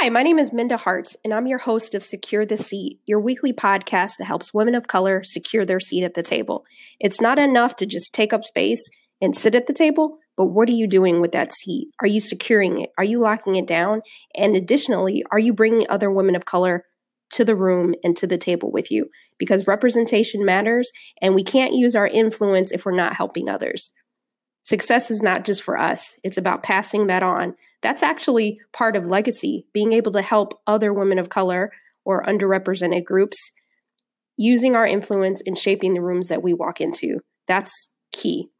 Hi, my name is Minda Harts, and I'm your host of Secure the Seat, your weekly podcast that helps women of color secure their seat at the table. It's not enough to just take up space and sit at the table, but what are you doing with that seat? Are you securing it? Are you locking it down? And additionally, are you bringing other women of color to the room and to the table with you? Because representation matters, and we can't use our influence if we're not helping others. Success is not just for us, it's about passing that on. That's actually part of legacy, being able to help other women of color or underrepresented groups using our influence in shaping the rooms that we walk into. That's key.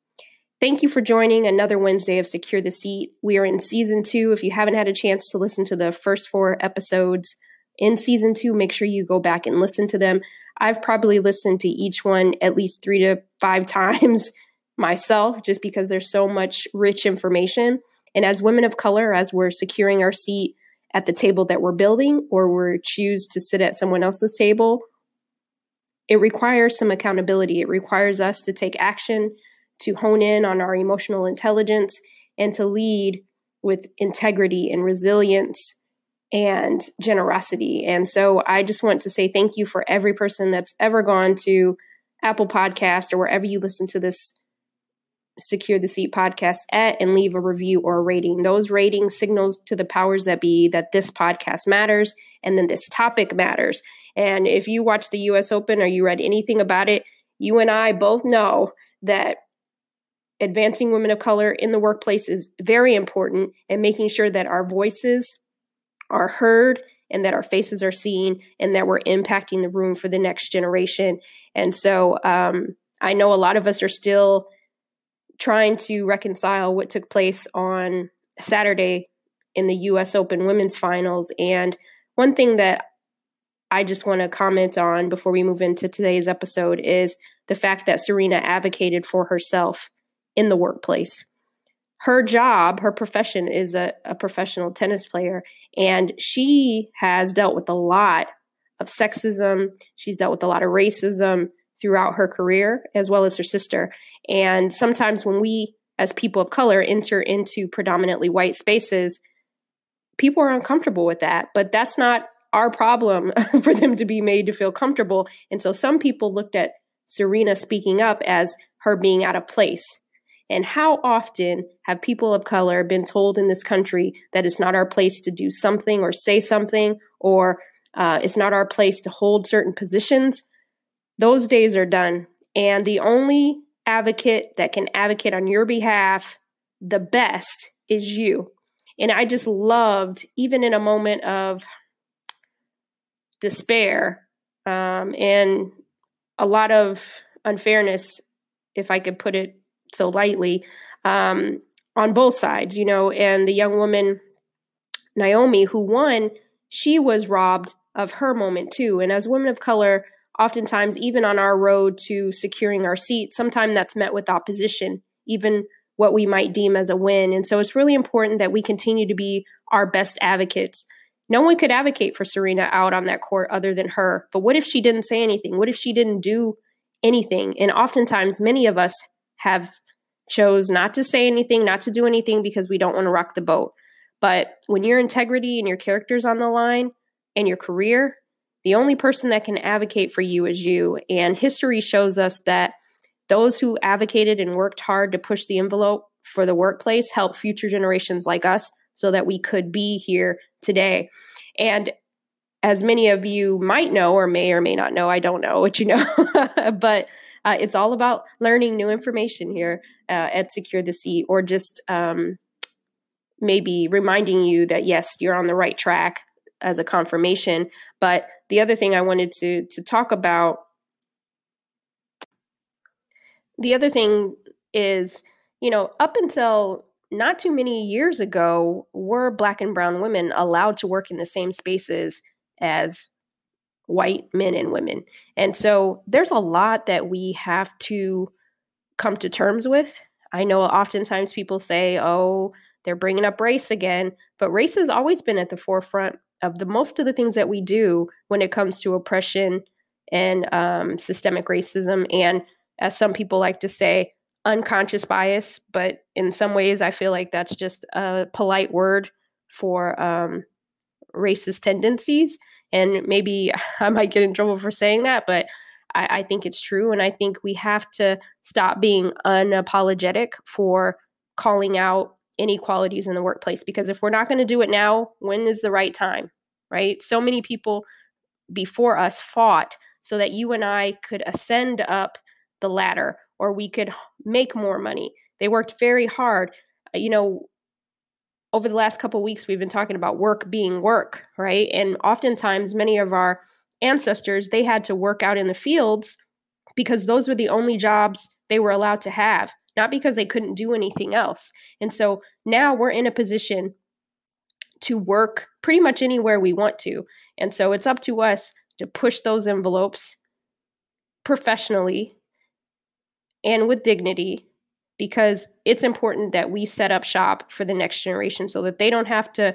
Thank you for joining another Wednesday of Secure the Seat. We are in season two. If you haven't had a chance to listen to the first four episodes in season two, make sure you go back and listen to them. I've probably listened to each one at least three to five times myself just because there's so much rich information. And as women of color, as we're securing our seat at the table that we're building or we're choose to sit at someone else's table, it requires some accountability. It requires us to take action, to hone in on our emotional intelligence, and to lead with integrity and resilience and generosity. And so I just want to say thank you for every person that's ever gone to Apple Podcast or wherever you listen to this Secure the Seat podcast at and leave a review or a rating. Those ratings signals to the powers that be that this podcast matters and then this topic matters. And if you watch the US Open or you read anything about it, you and I both know that advancing women of color in the workplace is very important and making sure that our voices are heard and that our faces are seen and that we're impacting the room for the next generation. And so um, I know a lot of us are still trying to reconcile what took place on Saturday in the US Open women's finals. And one thing that I just want to comment on before we move into today's episode is the fact that Serena advocated for herself in the workplace. Her job, her profession is a, a professional tennis player, and she has dealt with a lot of sexism. She's dealt with a lot of racism throughout her career, as well as her sister. And sometimes when we, as people of color, enter into predominantly white spaces, people are uncomfortable with that. But that's not our problem for them to be made to feel comfortable. And so some people looked at Serena speaking up as her being out of place. And how often have people of color been told in this country that it's not our place to do something or say something, or uh, it's not our place to hold certain positions? Those days are done. And the only advocate that can advocate on your behalf the best is you. And I just loved, even in a moment of despair um, and a lot of unfairness, if I could put it so lightly, um, on both sides, you know, and the young woman, Naomi, who won, she was robbed of her moment too. And as women of color, oftentimes, even on our road to securing our seat, sometimes that's met with opposition, even what we might deem as a win. And so it's really important that we continue to be our best advocates. No one could advocate for Serena out on that court other than her. But what if she didn't say anything? What if she didn't do anything? And oftentimes, many of us have chose not to say anything, not to do anything because we don't want to rock the boat. But when your integrity and your character's on the line and your career, the only person that can advocate for you is you. And history shows us that those who advocated and worked hard to push the envelope for the workplace helped future generations like us so that we could be here today. And as many of you might know, or may or may not know, I don't know what you know, but uh, it's all about learning new information here uh, at Secure the Seat, or just um, maybe reminding you that yes, you're on the right track as a confirmation. But the other thing I wanted to to talk about the other thing is, you know, up until not too many years ago, were black and brown women allowed to work in the same spaces as white men and women. And so there's a lot that we have to come to terms with. I know oftentimes people say, oh, they're bringing up race again, but race has always been at the forefront of the most of the things that we do when it comes to oppression and um, systemic racism and as some people like to say unconscious bias but in some ways i feel like that's just a polite word for um, racist tendencies. And maybe I might get in trouble for saying that, but I, I think it's true. And I think we have to stop being unapologetic for calling out inequalities in the workplace because if we're not going to do it now, when is the right time? Right? So many people before us fought so that you and I could ascend up the ladder or we could make more money. They worked very hard. Uh, you know, over the last couple weeks we've been talking about work being work, right? And oftentimes many of our ancestors they had to work out in the fields because those were the only jobs they were allowed to have, not because they couldn't do anything else. And so now we're in a position to work pretty much anywhere we want to. And so it's up to us to push those envelopes professionally and with dignity because it's important that we set up shop for the next generation so that they don't have to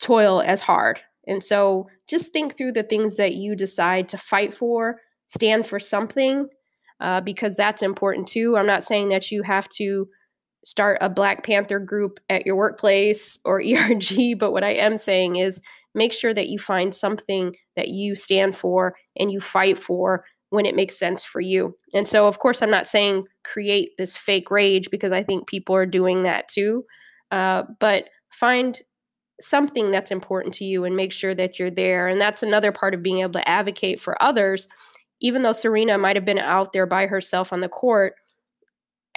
toil as hard. And so just think through the things that you decide to fight for, stand for something, uh, because that's important too. I'm not saying that you have to start a Black Panther group at your workplace or ERG, but what I am saying is make sure that you find something that you stand for and you fight for when it makes sense for you. And so, of course, I'm not saying create this fake rage because I think people are doing that too. Uh, but find something that's important to you and make sure that you're there. And that's another part of being able to advocate for others. Even though Serena might have been out there by herself on the court,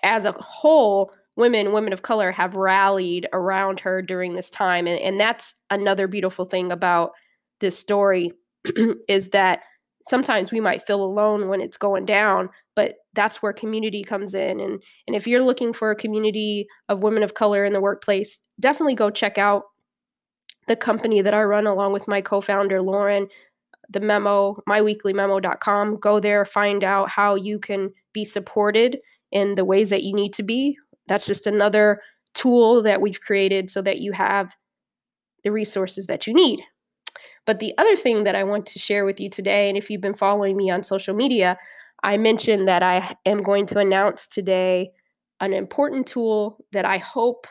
as a whole, women, women of color have rallied around her during this time. And, and that's another beautiful thing about this story is that sometimes we might feel alone when it's going down but that's where community comes in and and if you're looking for a community of women of color in the workplace definitely go check out the company that I run along with my co-founder Lauren the memo myweeklymemo.com go there find out how you can be supported in the ways that you need to be. That's just another tool that we've created so that you have the resources that you need. But the other thing that I want to share with you today, and if you've been following me on social media, I mentioned that I am going to announce today an important tool that I hope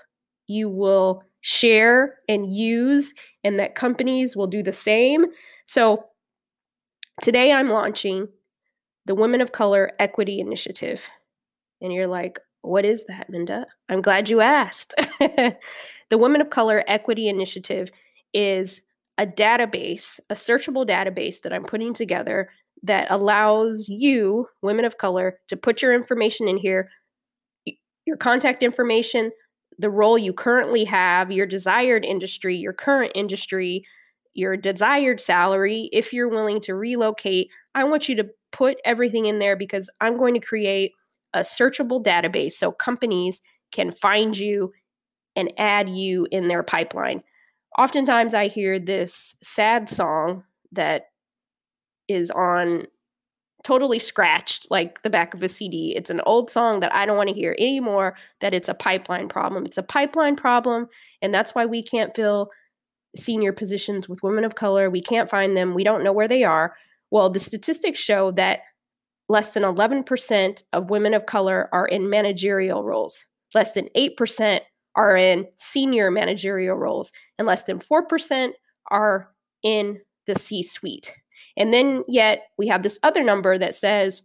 you will share and use, and that companies will do the same. So today I'm launching the Women of Color Equity Initiative. And you're like, what is that, Minda? I'm glad you asked. the Women of Color Equity Initiative is a database, a searchable database that I'm putting together that allows you, women of color, to put your information in here, your contact information, the role you currently have, your desired industry, your current industry, your desired salary, if you're willing to relocate. I want you to put everything in there because I'm going to create a searchable database so companies can find you and add you in their pipeline oftentimes I hear this sad song that is on totally scratched like the back of a CD. It's an old song that I don't want to hear anymore, that it's a pipeline problem. It's a pipeline problem. And that's why we can't fill senior positions with women of color. We can't find them. We don't know where they are. Well, the statistics show that less than 11% of women of color are in managerial roles. Less than 8% are in senior managerial roles, and less than 4% are in the C suite. And then, yet, we have this other number that says,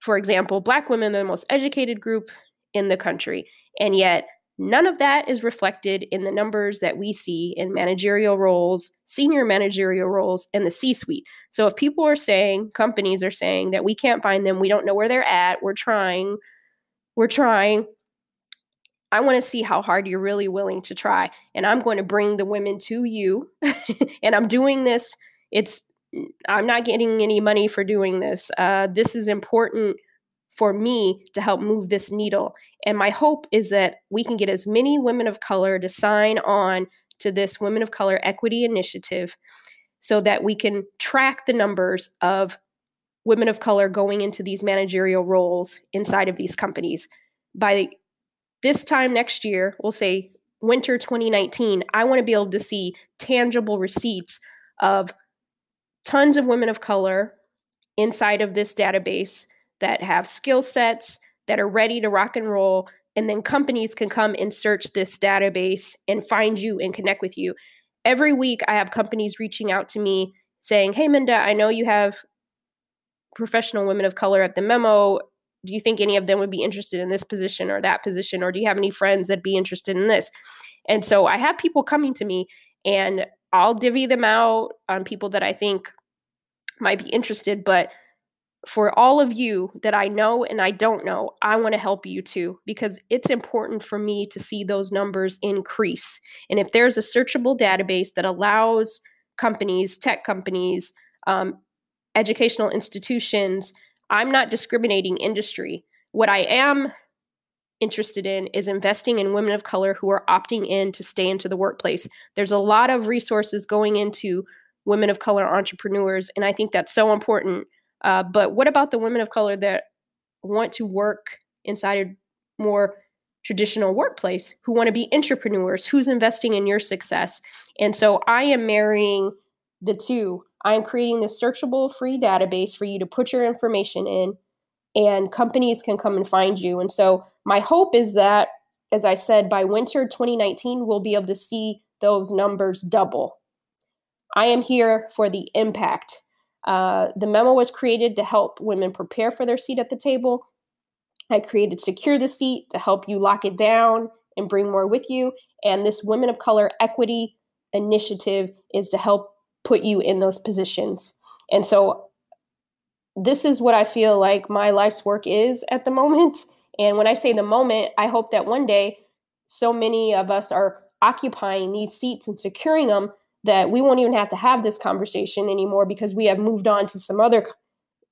for example, Black women are the most educated group in the country. And yet, none of that is reflected in the numbers that we see in managerial roles, senior managerial roles, and the C suite. So, if people are saying, companies are saying that we can't find them, we don't know where they're at, we're trying, we're trying, I want to see how hard you're really willing to try. And I'm going to bring the women to you. and I'm doing this. It's, I'm not getting any money for doing this. Uh, this is important for me to help move this needle. And my hope is that we can get as many women of color to sign on to this Women of Color Equity Initiative so that we can track the numbers of women of color going into these managerial roles inside of these companies. By this time next year, we'll say winter 2019, I want to be able to see tangible receipts of tons of women of color inside of this database that have skill sets that are ready to rock and roll. And then companies can come and search this database and find you and connect with you. every week I have companies reaching out to me saying, Hey, Minda, I know you have professional women of color at the memo. Do you think any of them would be interested in this position or that position? Or do you have any friends that'd be interested in this? And so I have people coming to me and I'll divvy them out on people that I think might be interested. But for all of you that I know and I don't know, I want to help you too because it's important for me to see those numbers increase. And if there's a searchable database that allows companies, tech companies, um, educational institutions, I'm not discriminating industry. What I am interested in is investing in women of color who are opting in to stay into the workplace. There's a lot of resources going into women of color entrepreneurs, and I think that's so important uh, but what about the women of color that want to work inside a more traditional workplace who want to be entrepreneurs? Who's investing in your success? And so I am marrying the two. I am creating this searchable free database for you to put your information in, and companies can come and find you. And so my hope is that, as I said, by winter 2019, we'll be able to see those numbers double. I am here for the impact. Uh, the memo was created to help women prepare for their seat at the table. I created Secure the Seat to help you lock it down and bring more with you. And this Women of Color Equity Initiative is to help put you in those positions. And so this is what I feel like my life's work is at the moment. And when I say the moment, I hope that one day so many of us are occupying these seats and securing them that we won't even have to have this conversation anymore because we have moved on to some other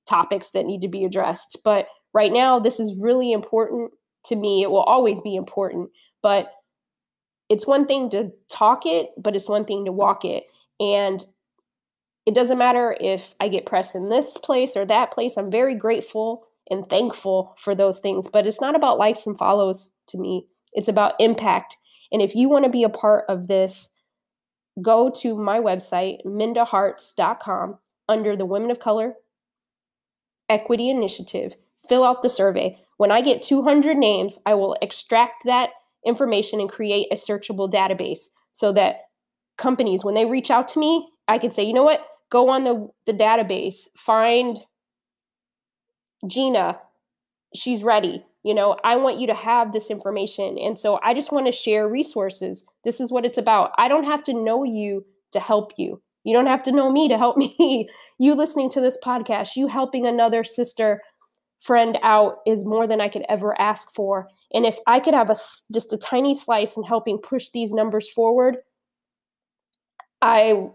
topics that need to be addressed. But right now, this is really important to me. It will always be important, but it's one thing to talk it, but it's one thing to walk it. And it doesn't matter if I get press in this place or that place. I'm very grateful and thankful for those things, but it's not about likes and follows to me. It's about impact. And if you want to be a part of this, go to my website, mindaharts.com, under the Women of Color Equity Initiative, fill out the survey. When I get 200 names, I will extract that information and create a searchable database so that companies, when they reach out to me, I can say, you know what, go on the, the database, find Gina, she's ready. You know, I want you to have this information. And so I just want to share resources. This is what it's about. I don't have to know you to help you. You don't have to know me to help me. you listening to this podcast, you helping another sister friend out is more than I could ever ask for. And if I could have a just a tiny slice in helping push these numbers forward, I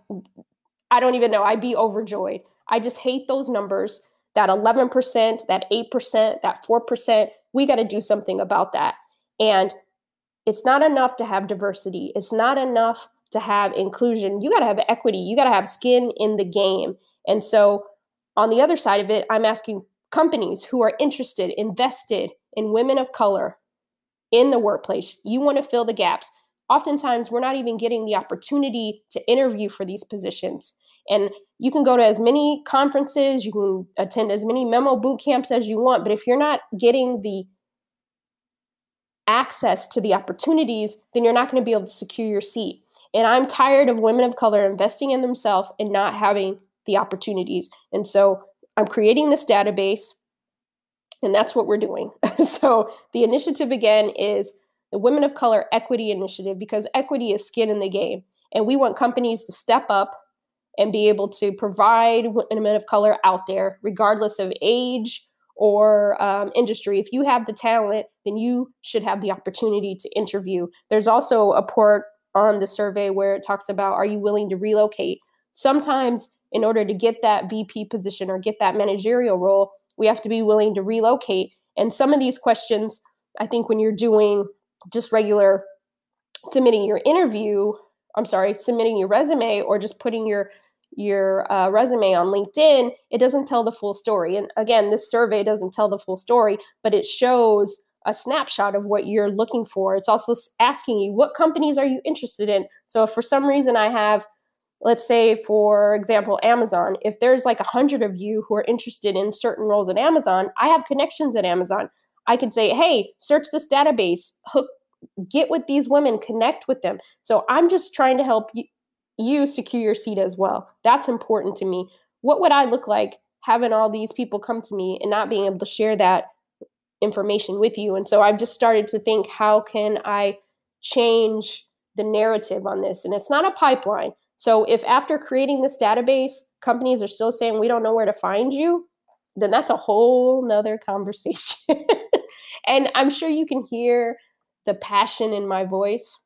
I don't even know. I'd be overjoyed. I just hate those numbers. That 11%, that 8%, that 4% we got to do something about that. And it's not enough to have diversity. It's not enough to have inclusion. You got to have equity. You got to have skin in the game. And so, on the other side of it, I'm asking companies who are interested, invested in women of color in the workplace. You want to fill the gaps. Oftentimes, we're not even getting the opportunity to interview for these positions. And you can go to as many conferences, you can attend as many memo boot camps as you want, but if you're not getting the access to the opportunities, then you're not going to be able to secure your seat. And I'm tired of women of color investing in themselves and not having the opportunities. And so I'm creating this database, and that's what we're doing. so the initiative again is the Women of Color Equity Initiative because equity is skin in the game. And we want companies to step up and be able to provide women of color out there, regardless of age or um, industry. If you have the talent, then you should have the opportunity to interview. There's also a part on the survey where it talks about are you willing to relocate? Sometimes, in order to get that VP position or get that managerial role, we have to be willing to relocate. And some of these questions, I think, when you're doing just regular submitting your interview, I'm sorry, submitting your resume or just putting your your uh, resume on LinkedIn, it doesn't tell the full story. And again, this survey doesn't tell the full story, but it shows a snapshot of what you're looking for. It's also asking you what companies are you interested in. So if for some reason I have let's say for example amazon if there's like a hundred of you who are interested in certain roles at amazon i have connections at amazon i could say hey search this database hook get with these women connect with them so i'm just trying to help you secure your seat as well. That's important to me. What would I look like having all these people come to me and not being able to share that information with you? And so I've just started to think how can I change the narrative on this? And it's not a pipeline. So if after creating this database, companies are still saying we don't know where to find you, then that's a whole nother conversation. and I'm sure you can hear the passion in my voice.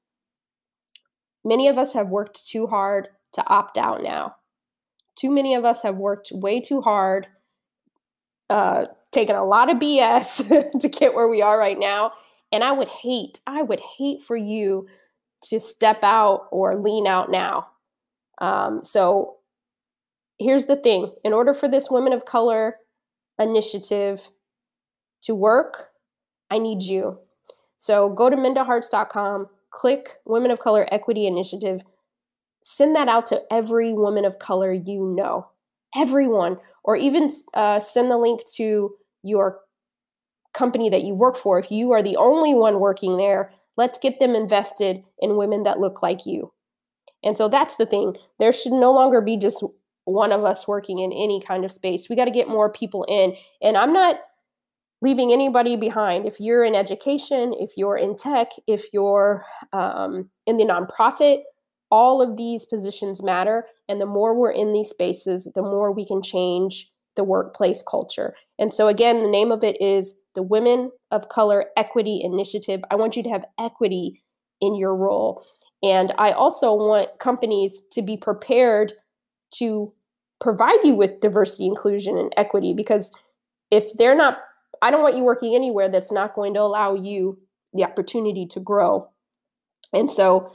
Many of us have worked too hard to opt out now. Too many of us have worked way too hard, uh, taken a lot of BS to get where we are right now. And I would hate, I would hate for you to step out or lean out now. Um, so here's the thing in order for this Women of Color initiative to work, I need you. So go to mindaharts.com, click Women of Color Equity Initiative, send that out to every woman of color you know, everyone, or even uh, send the link to your company that you work for. If you are the only one working there, let's get them invested in women that look like you. And so that's the thing. There should no longer be just one of us working in any kind of space. We got to get more people in. And I'm not leaving anybody behind. If you're in education, if you're in tech, if you're um, in the nonprofit, all of these positions matter. And the more we're in these spaces, the more we can change the workplace culture. And so, again, the name of it is the Women of Color Equity Initiative. I want you to have equity in your role. And I also want companies to be prepared to provide you with diversity, inclusion, and equity because if they're not, I don't want you working anywhere that's not going to allow you the opportunity to grow. And so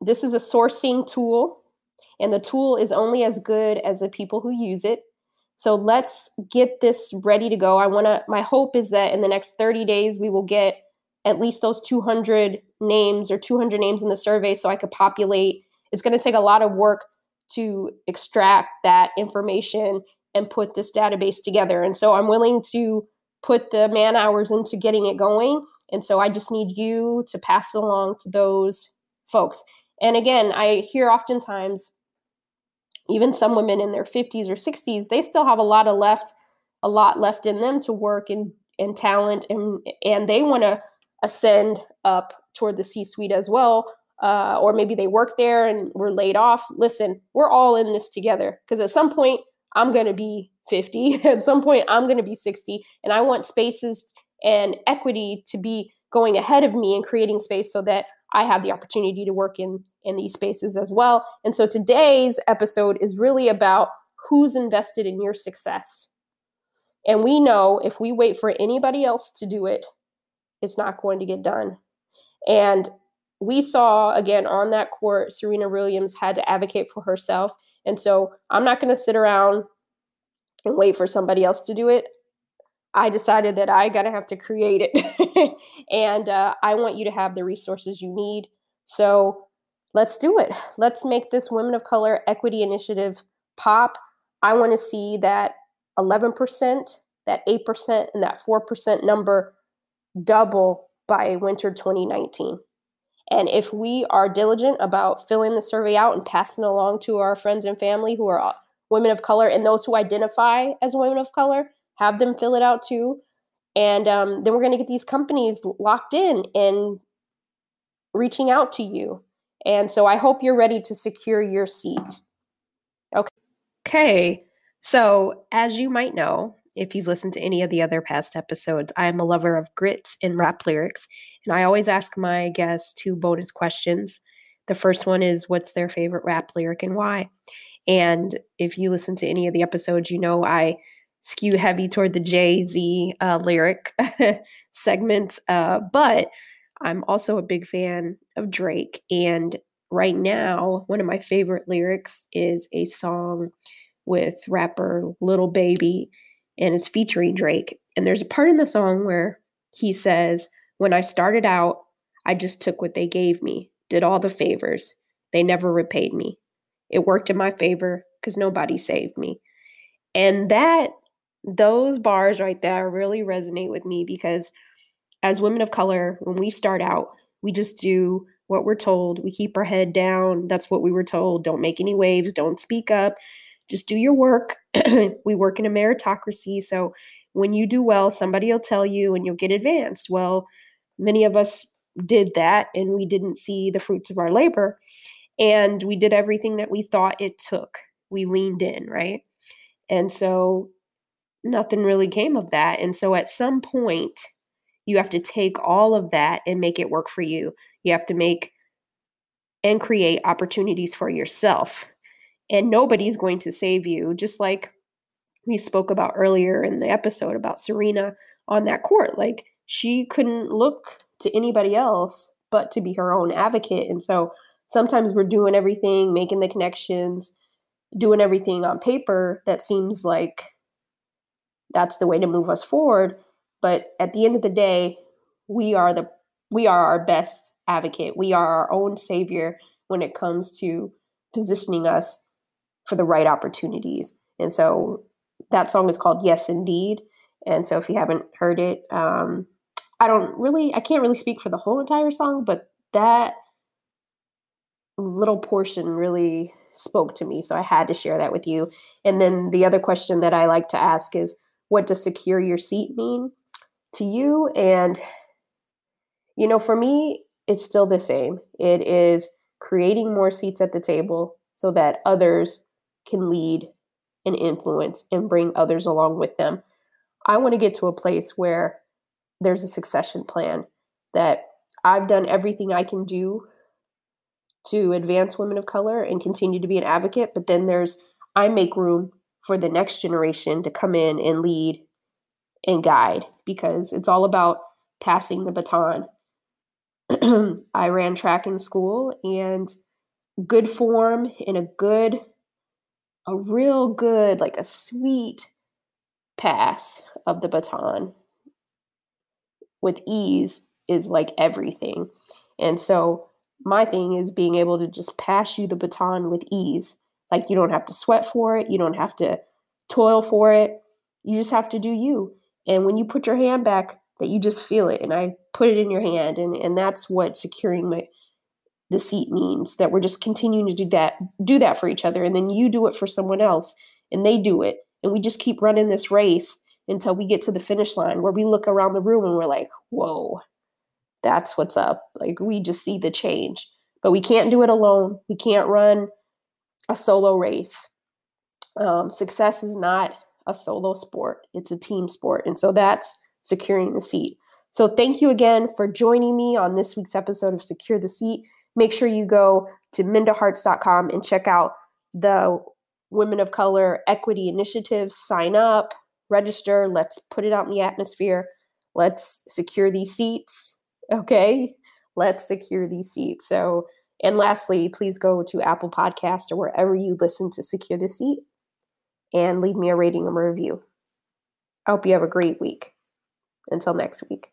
this is a sourcing tool, and the tool is only as good as the people who use it. So let's get this ready to go. I want to, my hope is that in the next 30 days, we will get at least those 200 names or 200 names in the survey so I could populate. It's going to take a lot of work to extract that information and put this database together. And so I'm willing to put the man hours into getting it going. And so I just need you to pass it along to those folks. And again, I hear oftentimes even some women in their 50s or 60s, they still have a lot of left, a lot left in them to work and and talent and and they want to ascend up toward the C suite as well. Uh, or maybe they work there and were laid off. Listen, we're all in this together because at some point I'm going to be 50, at some point I'm going to be 60, and I want spaces and equity to be going ahead of me and creating space so that I have the opportunity to work in in these spaces as well. And so today's episode is really about who's invested in your success. And we know if we wait for anybody else to do it, it's not going to get done. And we saw again on that court, Serena Williams had to advocate for herself. And so I'm not going to sit around and wait for somebody else to do it. I decided that I got to have to create it. and uh, I want you to have the resources you need. So let's do it. Let's make this Women of Color Equity Initiative pop. I want to see that 11%, that 8%, and that 4% number double by winter 2019. And if we are diligent about filling the survey out and passing along to our friends and family who are uh, women of color and those who identify as women of color, have them fill it out too. And um, then we're going to get these companies locked in and reaching out to you. And so I hope you're ready to secure your seat. Okay. Okay. So, as you might know, if you've listened to any of the other past episodes, I am a lover of grits and rap lyrics, and I always ask my guests two bonus questions. The first one is what's their favorite rap lyric and why? And if you listen to any of the episodes, you know I skew heavy toward the Jay Z uh, lyric segments, uh, but I'm also a big fan of Drake. And right now, one of my favorite lyrics is a song with rapper Lil Baby and it's featuring Drake. And there's a part in the song where he says, When I started out, I just took what they gave me, did all the favors. They never repaid me. It worked in my favor because nobody saved me. And that, those bars right there really resonate with me because as women of color, when we start out, we just do what we're told. We keep our head down. That's what we were told. Don't make any waves. Don't speak up. Just do your work. we work in a meritocracy. So when you do well, somebody will tell you and you'll get advanced. Well, many of us did that and we didn't see the fruits of our labor. And we did everything that we thought it took. We leaned in, right? And so nothing really came of that. And so at some point, you have to take all of that and make it work for you. You have to make and create opportunities for yourself. And nobody's going to save you, just like we spoke about earlier in the episode about Serena on that court. Like she couldn't look to anybody else but to be her own advocate. And so sometimes we're doing everything, making the connections, doing everything on paper that seems like that's the way to move us forward. But at the end of the day, we are the we are our best advocate. We are our own savior when it comes to positioning us for the right opportunities. And so that song is called Yes Indeed. And so if you haven't heard it, um, I don't really, I can't really speak for the whole entire song, but that little portion really spoke to me. So I had to share that with you. And then the other question that I like to ask is what does secure your seat mean to you? And, you know, for me, it's still the same. It is creating more seats at the table so that others can lead and influence and bring others along with them. I want to get to a place where there's a succession plan that I've done everything I can do to advance women of color and continue to be an advocate, but then there's I make room for the next generation to come in and lead and guide because it's all about passing the baton. I ran track in school and good form in a good a real good, like a sweet pass of the baton with ease is like everything. And so my thing is being able to just pass you the baton with ease. Like you don't have to sweat for it, you don't have to toil for it. You just have to do you. And when you put your hand back, that you just feel it. And I put it in your hand, and and that's what securing my the seat means that we're just continuing to do that do that for each other and then you do it for someone else and they do it and we just keep running this race until we get to the finish line where we look around the room and we're like whoa that's what's up. Like we just see the change. But we can't do it alone. We can't run a solo race. Um, success is not a solo sport. It's a team sport and so that's securing the seat. So thank you again for joining me on this week's episode of secure the seat make sure you go to mindaharts.com and check out the Women of Color Equity Initiative. Sign up, register. Let's put it out in the atmosphere. Let's secure these seats. Okay. Let's secure these seats. So, and lastly, please go to Apple Podcast or wherever you listen to Secure the Seat and leave me a rating and review. I hope you have a great week. Until next week.